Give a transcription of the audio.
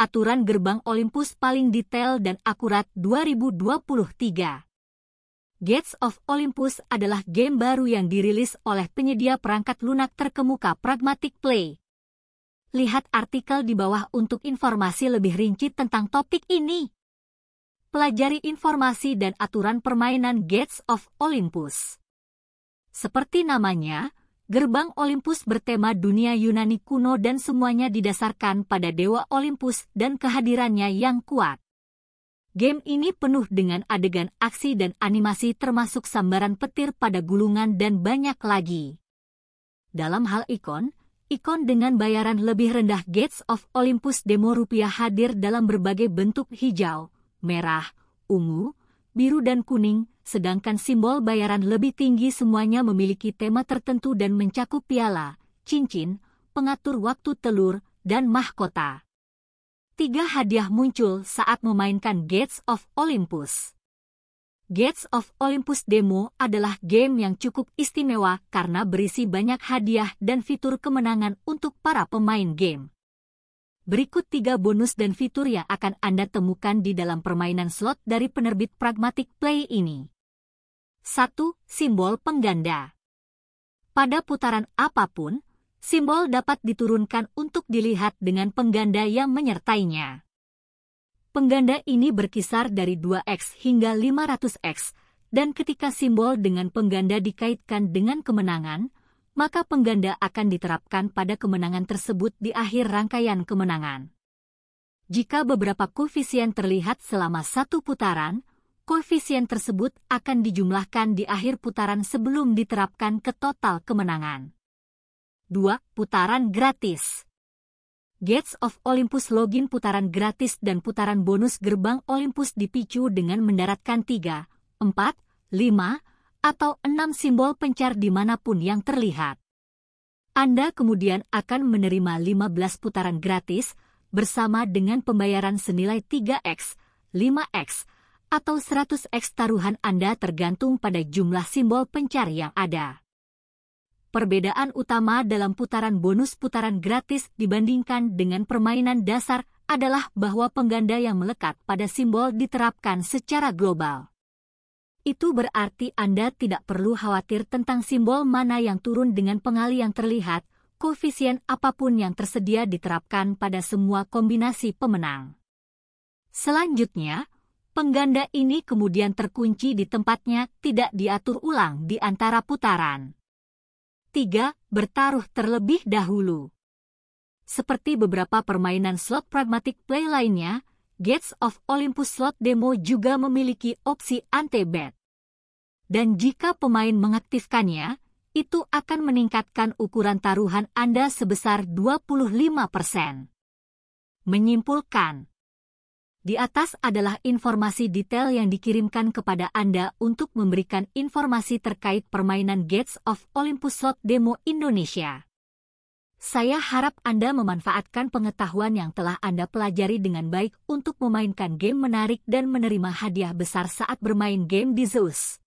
aturan gerbang Olympus paling detail dan akurat 2023. Gates of Olympus adalah game baru yang dirilis oleh penyedia perangkat lunak terkemuka Pragmatic Play. Lihat artikel di bawah untuk informasi lebih rinci tentang topik ini. Pelajari informasi dan aturan permainan Gates of Olympus. Seperti namanya, Gerbang Olympus bertema dunia Yunani kuno dan semuanya didasarkan pada dewa Olympus dan kehadirannya yang kuat. Game ini penuh dengan adegan aksi dan animasi termasuk sambaran petir pada gulungan dan banyak lagi. Dalam hal ikon, ikon dengan bayaran lebih rendah Gates of Olympus demo rupiah hadir dalam berbagai bentuk hijau, merah, ungu, biru dan kuning, sedangkan simbol bayaran lebih tinggi semuanya memiliki tema tertentu dan mencakup piala, cincin, pengatur waktu telur, dan mahkota. Tiga hadiah muncul saat memainkan Gates of Olympus. Gates of Olympus Demo adalah game yang cukup istimewa karena berisi banyak hadiah dan fitur kemenangan untuk para pemain game. Berikut tiga bonus dan fitur yang akan Anda temukan di dalam permainan slot dari penerbit Pragmatic Play ini. 1. Simbol pengganda Pada putaran apa pun, simbol dapat diturunkan untuk dilihat dengan pengganda yang menyertainya. Pengganda ini berkisar dari 2x hingga 500x, dan ketika simbol dengan pengganda dikaitkan dengan kemenangan, maka pengganda akan diterapkan pada kemenangan tersebut di akhir rangkaian kemenangan. Jika beberapa koefisien terlihat selama satu putaran, koefisien tersebut akan dijumlahkan di akhir putaran sebelum diterapkan ke total kemenangan. 2. Putaran gratis Gates of Olympus login putaran gratis dan putaran bonus gerbang Olympus dipicu dengan mendaratkan 3, 4, 5, atau enam simbol pencar di mana pun yang terlihat. Anda kemudian akan menerima 15 putaran gratis bersama dengan pembayaran senilai 3x, 5x, atau 100x taruhan Anda tergantung pada jumlah simbol pencar yang ada. Perbedaan utama dalam putaran bonus putaran gratis dibandingkan dengan permainan dasar adalah bahwa pengganda yang melekat pada simbol diterapkan secara global. Itu berarti Anda tidak perlu khawatir tentang simbol mana yang turun dengan pengali yang terlihat, koefisien apa pun yang tersedia diterapkan pada semua kombinasi pemenang. Selanjutnya, pengganda ini kemudian terkunci di tempatnya tidak diatur ulang di antara putaran. 3. Bertaruh terlebih dahulu. Seperti beberapa permainan slot pragmatic play lainnya, Gates of Olympus Slot Demo juga memiliki opsi ante-bet. Dan jika pemain mengaktifkannya, itu akan meningkatkan ukuran taruhan Anda sebesar 25%. Menyimpulkan, di atas adalah informasi detail yang dikirimkan kepada Anda untuk memberikan informasi terkait permainan Gates of Olympus Slot Demo Indonesia. Saya harap Anda memanfaatkan pengetahuan yang telah Anda pelajari dengan baik untuk memainkan game menarik dan menerima hadiah besar saat bermain game di Zeus.